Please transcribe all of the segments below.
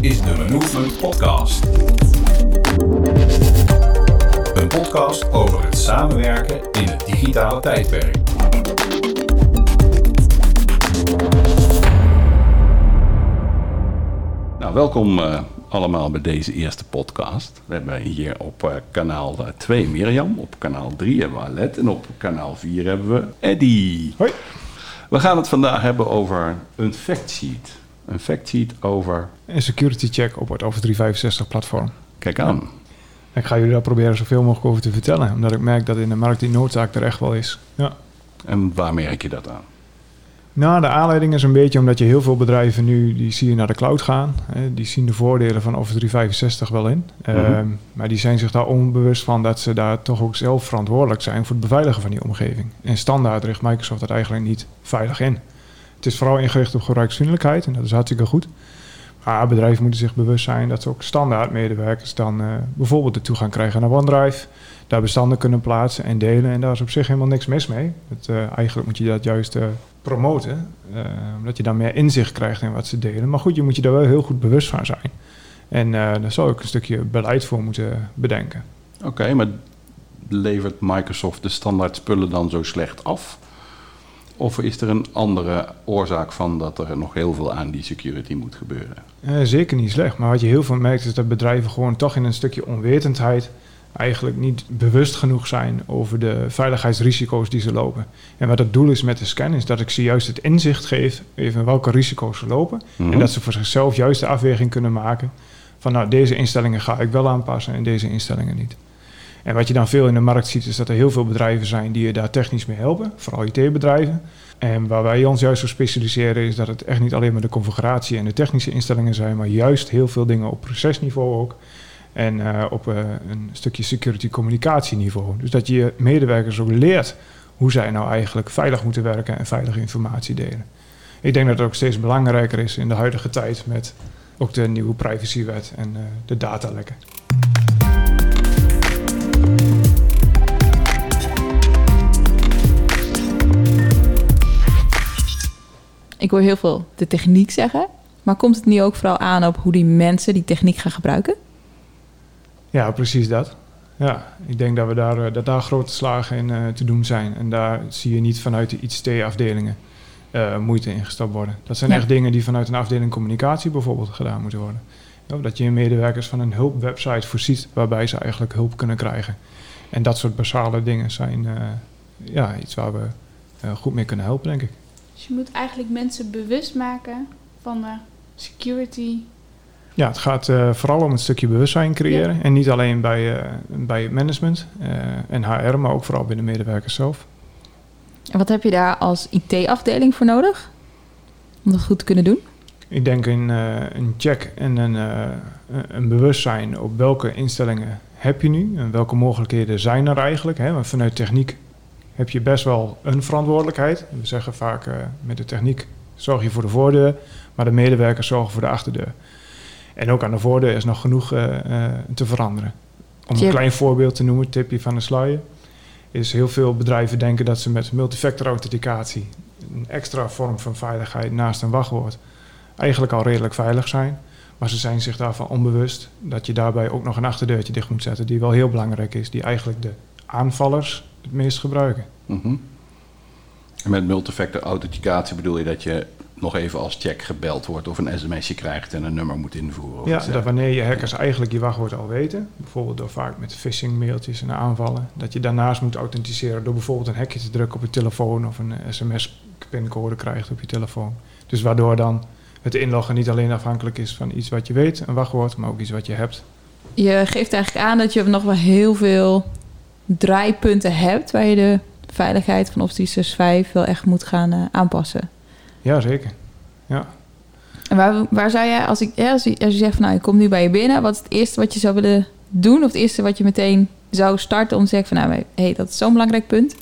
is de Movement Podcast. Een podcast over het samenwerken in het digitale tijdperk. Nou, welkom uh, allemaal bij deze eerste podcast. We hebben hier op uh, kanaal 2 Mirjam, op kanaal 3 hebben we Alet en op kanaal 4 hebben we Eddy. Hoi. We gaan het vandaag hebben over een factsheet. Een factsheet over... Een security check op het Office 365 platform. Kijk aan. Ik ga jullie daar proberen zoveel mogelijk over te vertellen, omdat ik merk dat in de markt die noodzaak er echt wel is. Ja. En waar merk je dat aan? Nou, de aanleiding is een beetje omdat je heel veel bedrijven nu, die zie je naar de cloud gaan. Hè, die zien de voordelen van Office 365 wel in. Mhm. Ehm, maar die zijn zich daar onbewust van dat ze daar toch ook zelf verantwoordelijk zijn voor het beveiligen van die omgeving. En standaard richt Microsoft dat eigenlijk niet veilig in. Het is vooral ingericht op gebruiksvriendelijkheid en dat is hartstikke goed. Maar bedrijven moeten zich bewust zijn dat ze ook standaard medewerkers dan eh, bijvoorbeeld de toegang krijgen naar OneDrive. Daar bestanden kunnen plaatsen en delen. En daar is op zich helemaal niks mis mee. Het, eh, eigenlijk moet je dat juist eh, promoten. omdat je dan meer inzicht krijgt in wat ze delen. Maar goed, je moet je daar wel heel goed bewust van zijn. En daar zou ik een stukje beleid voor moeten bedenken. Oké, maar levert Microsoft de standaard spullen dan zo slecht af? Of is er een andere oorzaak van dat er nog heel veel aan die security moet gebeuren? Eh, zeker niet slecht. Maar wat je heel veel merkt is dat bedrijven gewoon toch in een stukje onwetendheid eigenlijk niet bewust genoeg zijn over de veiligheidsrisico's die ze lopen. En wat het doel is met de scan is dat ik ze juist het inzicht geef even welke risico's ze lopen. Mhm. En dat ze voor zichzelf juist de afweging kunnen maken van nou deze instellingen ga ik wel aanpassen en deze instellingen niet. En wat je dan veel in de markt ziet is dat er heel veel bedrijven zijn die je daar technisch mee helpen, vooral IT-bedrijven. En waar wij ons juist op specialiseren is dat het echt niet alleen maar de configuratie en de technische instellingen zijn, maar juist heel veel dingen op procesniveau ook. En eh, op eh, een stukje security communicatieniveau. Dus dat je medewerkers ook leert hoe zij nou eigenlijk veilig moeten werken en veilige informatie delen. Ik denk dat het ook steeds belangrijker is in de huidige tijd met ook de nieuwe privacywet en eh, de datalekken. Ik hoor heel veel de techniek zeggen. Maar komt het niet ook vooral aan op hoe die mensen die techniek gaan gebruiken? Ja, precies dat. Ja, ik denk dat, we daar, eh, dat daar grote slagen in eh, te doen zijn. En daar zie je niet vanuit de ICT-afdelingen eh, moeite in gestapt worden. Dat zijn Ja. echt dingen die vanuit een afdeling communicatie bijvoorbeeld gedaan moeten worden. Ja, dat je je medewerkers van een hulpwebsite voorziet waarbij ze eigenlijk hulp kunnen krijgen. En dat soort basale dingen zijn ja, iets waar we goed mee kunnen helpen, denk ik. Dus je moet eigenlijk mensen bewust maken van de security. Ja, het gaat eh, vooral om een stukje bewustzijn creëren. En niet alleen bij, eh, bij het management eh, en HR, maar ook vooral binnen medewerkers zelf. En wat heb je daar als IT-afdeling voor nodig? Om dat goed te kunnen doen? Ik denk een, eh, een check en een, eh, een bewustzijn op welke instellingen heb je nu en welke mogelijkheden zijn er eigenlijk. Hè? Want vanuit techniek heb je best wel een verantwoordelijkheid. We zeggen vaak eh, met de techniek zorg je voor de voordeur, maar de medewerkers zorgen voor de achterdeur. En ook aan de voordeur is nog genoeg eh, eh, te veranderen. Om een klein voorbeeld te noemen, tipje van de sluier, is heel veel bedrijven denken dat ze met multifactor authenticatie, een extra vorm van veiligheid naast een wachtwoord, eigenlijk al redelijk veilig zijn. Maar ze zijn zich daarvan onbewust dat je daarbij ook nog een achterdeurtje dicht moet zetten, die wel heel belangrijk is, die eigenlijk de aanvallers het meest gebruiken. Mhm. En met multifactor authenticatie bedoel je dat je nog even als check gebeld wordt of een sms'je krijgt en een nummer moet invoeren? Of Ja, dat wanneer je hackers eigenlijk je wachtwoord al weten, bijvoorbeeld door vaak met phishing mailtjes en aanvallen, dat je daarnaast moet authenticeren door bijvoorbeeld een hekje te drukken op je telefoon of een sms-pincode krijgt op je telefoon. Dus waardoor dan het inloggen niet alleen afhankelijk is van iets wat je weet, een wachtwoord, maar ook iets wat je hebt. Je geeft eigenlijk aan dat je nog wel heel veel draaipunten hebt... waar je de veiligheid van Office 365 wel echt moet gaan eh, aanpassen. Ja, zeker. En waar, waar zou jij, als, ik, ja, als, je, als je zegt van nou, ik kom nu bij je binnen... wat is het eerste wat je zou willen doen? Of het eerste wat je meteen zou starten om te zeggen van... nou, hé, hey, dat is zo'n belangrijk punt.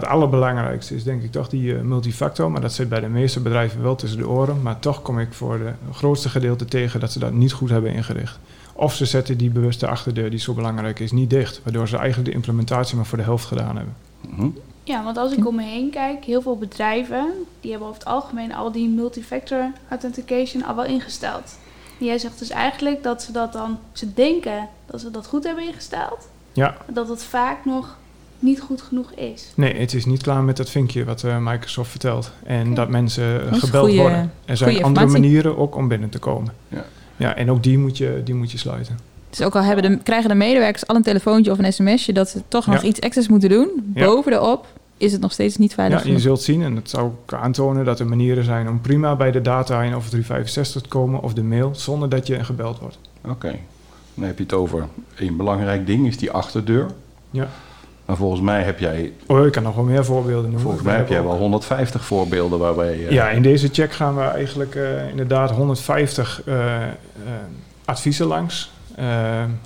Het allerbelangrijkste is denk ik toch die eh, multifactor. Maar dat zit bij de meeste bedrijven wel tussen de oren. Maar toch kom ik voor de grootste gedeelte tegen dat ze dat niet goed hebben ingericht. Of ze zetten die bewuste achterdeur, die zo belangrijk is, niet dicht. Waardoor ze eigenlijk de implementatie maar voor de helft gedaan hebben. Mhm. Ja, want als ik om me heen kijk, heel veel bedrijven, die hebben over het algemeen al die multifactor authentication al wel ingesteld. En jij zegt dus eigenlijk dat ze dat dan, ze denken dat ze dat goed hebben ingesteld, Ja, dat het vaak nog niet goed genoeg is. nee, het is niet klaar met dat vinkje wat eh, Microsoft vertelt. En dat mensen eh, Dat gebeld goeie- worden. Er zijn andere informatie. manieren ook om binnen te komen. Ja. Ja, en ook die moet je, die moet je sluiten. Dus ook al hebben de, krijgen de medewerkers al een telefoontje of een sms'je dat ze toch nog Ja. iets extra's moeten doen, Ja. boven erop is het nog steeds niet veilig Ja, je zult zien, en dat zou ook aantonen dat er manieren zijn om prima bij de data in Office 365 te komen of de mail, zonder dat je gebeld wordt. Oké. Dan heb je het over een belangrijk ding, is die achterdeur. Ja. Maar volgens mij heb jij, Oh, ik kan nog wel meer voorbeelden noemen. volgens mij heb jij wel 150 voorbeelden waarbij... eh, Ja, in deze check gaan we eigenlijk eh, inderdaad 150 eh, adviezen langs.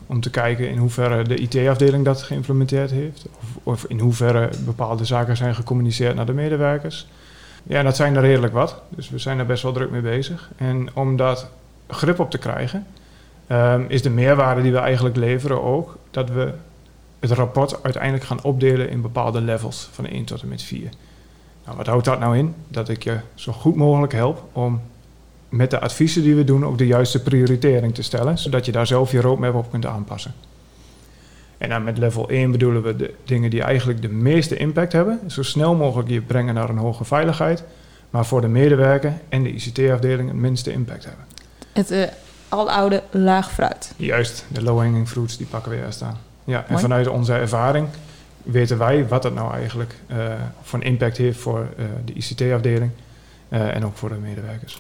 om te kijken in hoeverre de IT-afdeling dat geïmplementeerd heeft. Of, of in hoeverre bepaalde zaken zijn gecommuniceerd naar de medewerkers. Ja, dat zijn er redelijk wat. Dus we zijn er best wel druk mee bezig. En om dat grip op te krijgen, ehm, is de meerwaarde die we eigenlijk leveren ook dat we het rapport uiteindelijk gaan opdelen in bepaalde levels van 1 tot en met 4. Nou, wat houdt dat nou in? Dat ik je zo goed mogelijk help om met de adviezen die we doen ook de juiste prioritering te stellen, zodat je daar zelf je roadmap op kunt aanpassen. En dan met level 1 bedoelen we de dingen die eigenlijk de meeste impact hebben, zo snel mogelijk je brengen naar een hoge veiligheid, maar voor de medewerker en de ICT-afdeling het minste impact hebben. Het eh aloude laag fruit. Juist, de low-hanging fruits, die pakken we eerst aan. Ja, en Mooi. vanuit onze ervaring weten wij wat dat nou eigenlijk eh, voor een impact heeft voor eh, de ICT-afdeling eh, en ook voor de medewerkers.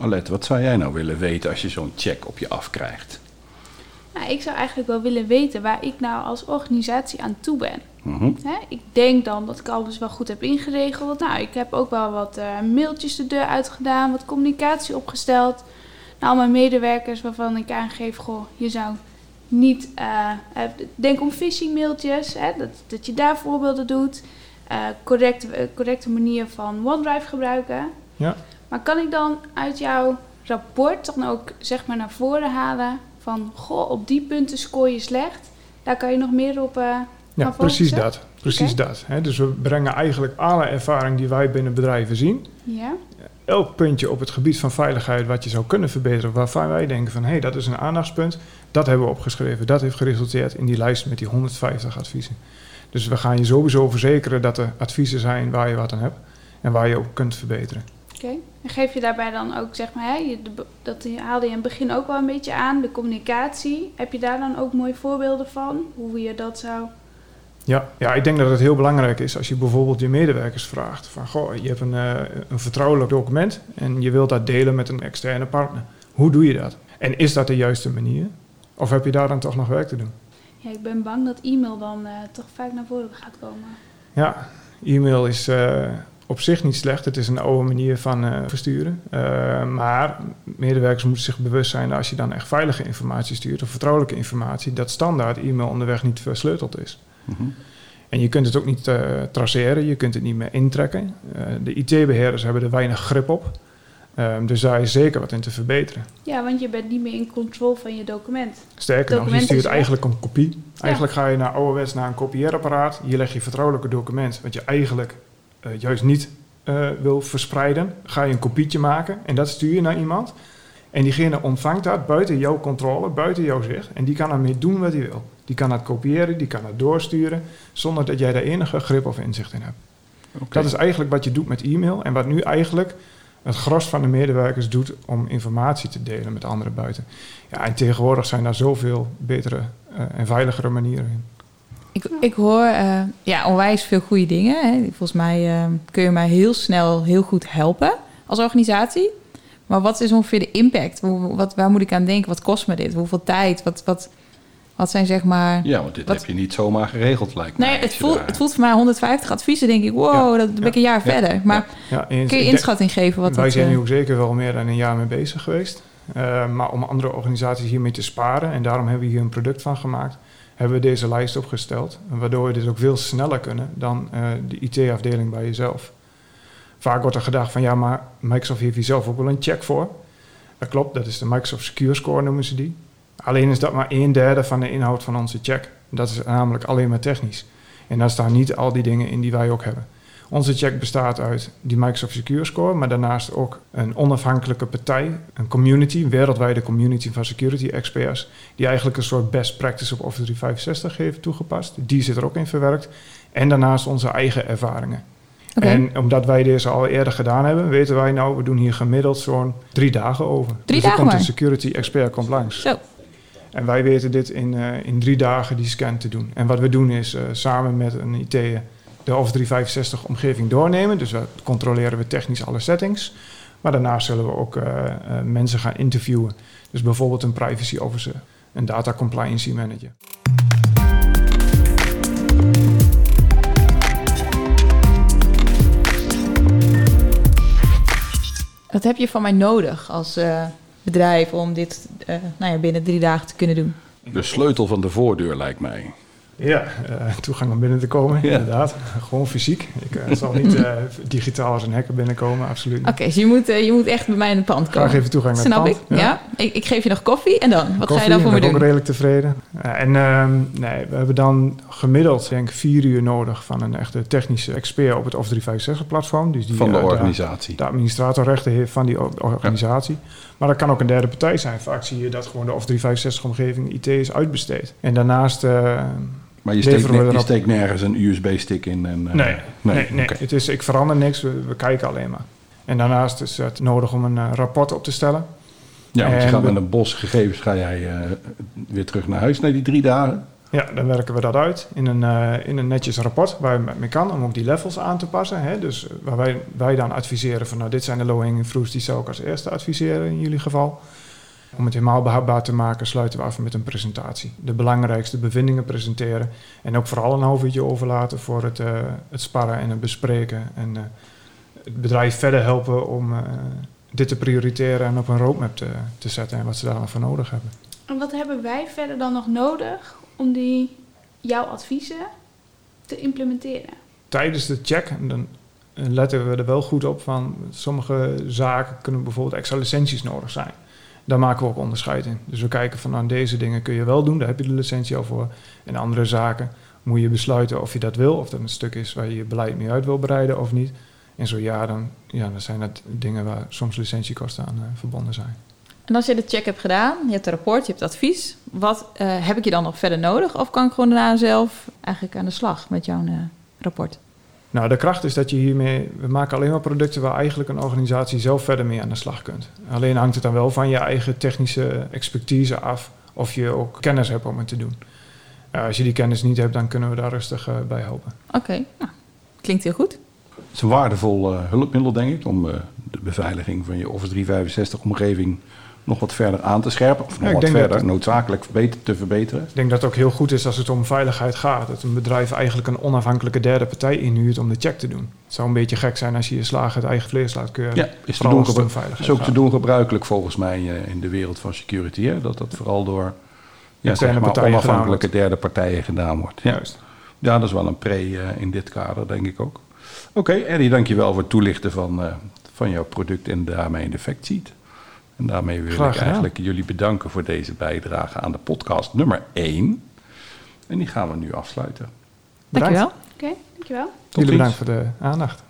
Alette, wat zou jij nou willen weten als je zo'n check op je afkrijgt? Ik zou eigenlijk wel willen weten waar ik nou als organisatie aan toe ben. Mhm. Hè, ik denk dan dat ik alles wel goed heb ingeregeld. Nou, ik heb ook wel wat eh, mailtjes de deur uitgedaan, wat communicatie opgesteld. Nou, mijn medewerkers waarvan ik aangeef, goh, je zou niet, eh, eh, denk om phishing mailtjes, hè, dat, dat je daar voorbeelden doet. Eh, correct, eh, correcte manier van OneDrive gebruiken. Ja. Maar kan ik dan uit jouw rapport dan ook zeg maar naar voren halen van, goh, op die punten scoor je slecht. Daar kan je nog meer op. eh, Ja, precies dat. Precies dat. Hè. Dus we brengen eigenlijk alle ervaring die wij binnen bedrijven zien, Ja. elk puntje op het gebied van veiligheid wat je zou kunnen verbeteren, waarvan wij denken van hé, hey, dat is een aandachtspunt, dat hebben we opgeschreven. Dat heeft geresulteerd in die lijst met die 150 adviezen. Dus we gaan je sowieso verzekeren dat er adviezen zijn waar je wat aan hebt en waar je ook kunt verbeteren. Oké. En geef je daarbij dan ook, zeg maar, hè, je, de- dat haalde je in het begin ook wel een beetje aan, de communicatie. Heb je daar dan ook mooie voorbeelden van? Hoe je dat zou... Ja, ja, ik denk dat het heel belangrijk is als je bijvoorbeeld je medewerkers vraagt van goh, je hebt een, eh, een vertrouwelijk document en je wilt dat delen met een externe partner. Hoe doe je dat? En is dat de juiste manier? Of heb je daar dan toch nog werk te doen? Ja, ik ben bang dat e-mail dan eh, toch vaak naar voren gaat komen. Ja, e-mail is eh, op zich niet slecht. Het is een oude manier van eh, versturen. Eh, maar medewerkers moeten zich bewust zijn dat als je dan echt veilige informatie stuurt of vertrouwelijke informatie, dat standaard e-mail onderweg niet versleuteld is. Mhm. En je kunt het ook niet eh, traceren, je kunt het niet meer intrekken. Eh, de IT-beheerders hebben er weinig grip op. Ehm, dus daar is zeker wat in te verbeteren. Ja, want je bent niet meer in control van je document. Sterker nog, je stuurt eigenlijk een kopie. Eigenlijk ga je naar ouderwets naar een kopieerapparaat. Hier leg je vertrouwelijke document, wat je eigenlijk eh, juist niet eh, wil verspreiden. Ga je een kopietje maken en dat stuur je naar iemand. En diegene ontvangt dat buiten jouw controle, buiten jouw zicht. En die kan ermee doen wat hij wil. Die kan het kopiëren, die kan het doorsturen, zonder dat jij daar enige grip of inzicht in hebt. Dat is eigenlijk wat je doet met e-mail en wat nu eigenlijk het gros van de medewerkers doet om informatie te delen met anderen buiten. Ja, en tegenwoordig zijn daar zoveel betere eh, en veiligere manieren in. Ik, ik hoor eh, ja, onwijs veel goede dingen. Hè. Volgens mij eh, kun je mij heel snel heel goed helpen als organisatie. Maar wat is ongeveer de impact? Hoe, wat, waar moet ik aan denken? Wat kost me dit? Hoeveel tijd? Wat, wat, wat zijn zeg maar... Ja, want dit Wat- heb je niet zomaar geregeld, lijkt mij. Nee, het voelt, daar- het voelt voor mij 150 adviezen. denk ik, wow, Ja, dat ben ja, ik een jaar ja, verder. Maar kun je denk- inschatting geven wat Wij dat... zijn eh, nu ook zeker wel meer dan een jaar mee bezig geweest. Eh, maar om andere organisaties hiermee te sparen, en daarom hebben we hier een product van gemaakt, hebben we deze lijst opgesteld. Waardoor we dus ook veel sneller kunnen dan eh, de IT-afdeling bij jezelf. Vaak wordt er gedacht van ja, maar Microsoft heeft hier zelf ook wel een check voor. Dat klopt, dat is de Microsoft Secure Score noemen ze die. Alleen is dat maar een derde van de inhoud van onze check. Dat is namelijk alleen maar technisch. En daar staan niet al die dingen in die wij ook hebben. Onze check bestaat uit die Microsoft Secure Score, maar daarnaast ook een onafhankelijke partij, een community, een wereldwijde community van security experts, die eigenlijk een soort best practice op Office 365 heeft toegepast. Die zit er ook in verwerkt. En daarnaast onze eigen ervaringen. En omdat wij deze al eerder gedaan hebben, weten wij nou, we doen hier gemiddeld zo'n drie dagen over. Drie dus dagen komt maar? een security expert komt langs. Zo. En wij weten dit in, eh, in drie dagen die scan te doen. En wat we doen is eh, samen met een IT de Office 365 omgeving doornemen. Dus we controleren we technisch alle settings. Maar daarnaast zullen we ook eh, eh, mensen gaan interviewen. Dus bijvoorbeeld een privacy officer, een data compliancy manager. Wat heb je van mij nodig als eh, bedrijf om dit eh, nou ja, binnen drie dagen te kunnen doen? De sleutel van de voordeur lijkt mij. Ja, eh, toegang om binnen te komen, Ja. inderdaad. Gewoon fysiek. Ik eh, zal niet eh, digitaal als een hacker binnenkomen, absoluut. Oké, dus je moet, je moet echt bij mij in het pand komen. Graag even toegang naar Snap het ik, pand. ja. Ik, ik geef je nog koffie en dan? Wat ga je daarvoor ben me ik ook doen? redelijk tevreden. En ehm, nee, we hebben dan gemiddeld denk ik vier uur nodig van een echte technische expert op het Office 365 platform. Dus die, Van de organisatie. De, de administratorrechten heeft van die organisatie. Maar dat kan ook een derde partij zijn. Vaak zie je dat gewoon de Office 365 omgeving IT is uitbesteed. En daarnaast... Maar je steekt, we ne- je erop. steekt nergens een USB-stick in. En, eh, Nee, nee, nee. Het is, ik verander niks, we, we kijken alleen maar. En daarnaast is het nodig om een eh, rapport op te stellen. Ja, want je gaat met een bos gegevens ga jij eh, weer terug naar huis na die drie dagen. Ja, dan werken we dat uit in een, in een netjes rapport waar je mee kan om ook die levels aan te passen. Hè? Dus waar wij, wij dan adviseren van nou dit zijn de low-hanging fruits die zou ik als eerste adviseren in jullie geval. Om het helemaal behapbaar te maken sluiten we af met een presentatie. De belangrijkste bevindingen presenteren en ook vooral een half uurtje overlaten voor het, eh, het sparren en het bespreken. En eh, het bedrijf verder helpen om eh, dit te prioriteren en op een roadmap te, te zetten en wat ze daar dan voor nodig hebben. En wat hebben wij verder dan nog nodig om die, jouw adviezen te implementeren? tijdens de check, dan letten we er wel goed op van sommige zaken kunnen bijvoorbeeld extra licenties nodig zijn. Daar maken we ook onderscheid in. Dus we kijken van nou, deze dingen kun je wel doen, daar heb je de licentie al voor. En andere zaken moet je besluiten of je dat wil, of dat een stuk is waar je je beleid mee uit wil breiden of niet. En zo ja, dan, ja, dan zijn dat dingen waar soms licentiekosten aan eh, verbonden zijn. En als je de check hebt gedaan, je hebt een rapport, je hebt advies. Wat eh, heb ik je dan nog verder nodig? Of kan ik gewoon daarna zelf eigenlijk aan de slag met jouw eh, rapport? Nou, de kracht is dat je hiermee... We maken alleen maar producten waar eigenlijk een organisatie zelf verder mee aan de slag kunt. Alleen hangt het dan wel van je eigen technische expertise af... of je ook kennis hebt om het te doen. Uh, als je die kennis niet hebt, dan kunnen we daar rustig uh, bij helpen. Oké, okay. nou, klinkt heel goed. Het is een waardevol uh, hulpmiddel, denk ik... om uh, de beveiliging van je Office 365-omgeving nog wat verder aan te scherpen. Of nog ja, wat verder dat, noodzakelijk verbeter, te verbeteren. Ik denk dat het ook heel goed is als het om veiligheid gaat. Dat een bedrijf eigenlijk een onafhankelijke derde partij inhuurt om de check te doen. Het zou een beetje gek zijn als je je slagen het eigen vlees laat keuren. Ja, is, te doen, is ook gaat. te doen gebruikelijk volgens mij in de wereld van security. Hè? Dat dat vooral door ja, zeg maar, onafhankelijke derde partijen gedaan wordt. Ja. Juist. ja, dat is wel een pre uh, in dit kader, denk ik ook. Oké, okay, Eddie, dankjewel voor het toelichten van, uh, van jouw product en daarmee een effect ziet. En daarmee wil Graag ik eigenlijk jullie bedanken voor deze bijdrage aan de podcast nummer 1. En die gaan we nu afsluiten. Dankjewel. Oké, okay, dankjewel. Jullie bedankt voor de aandacht.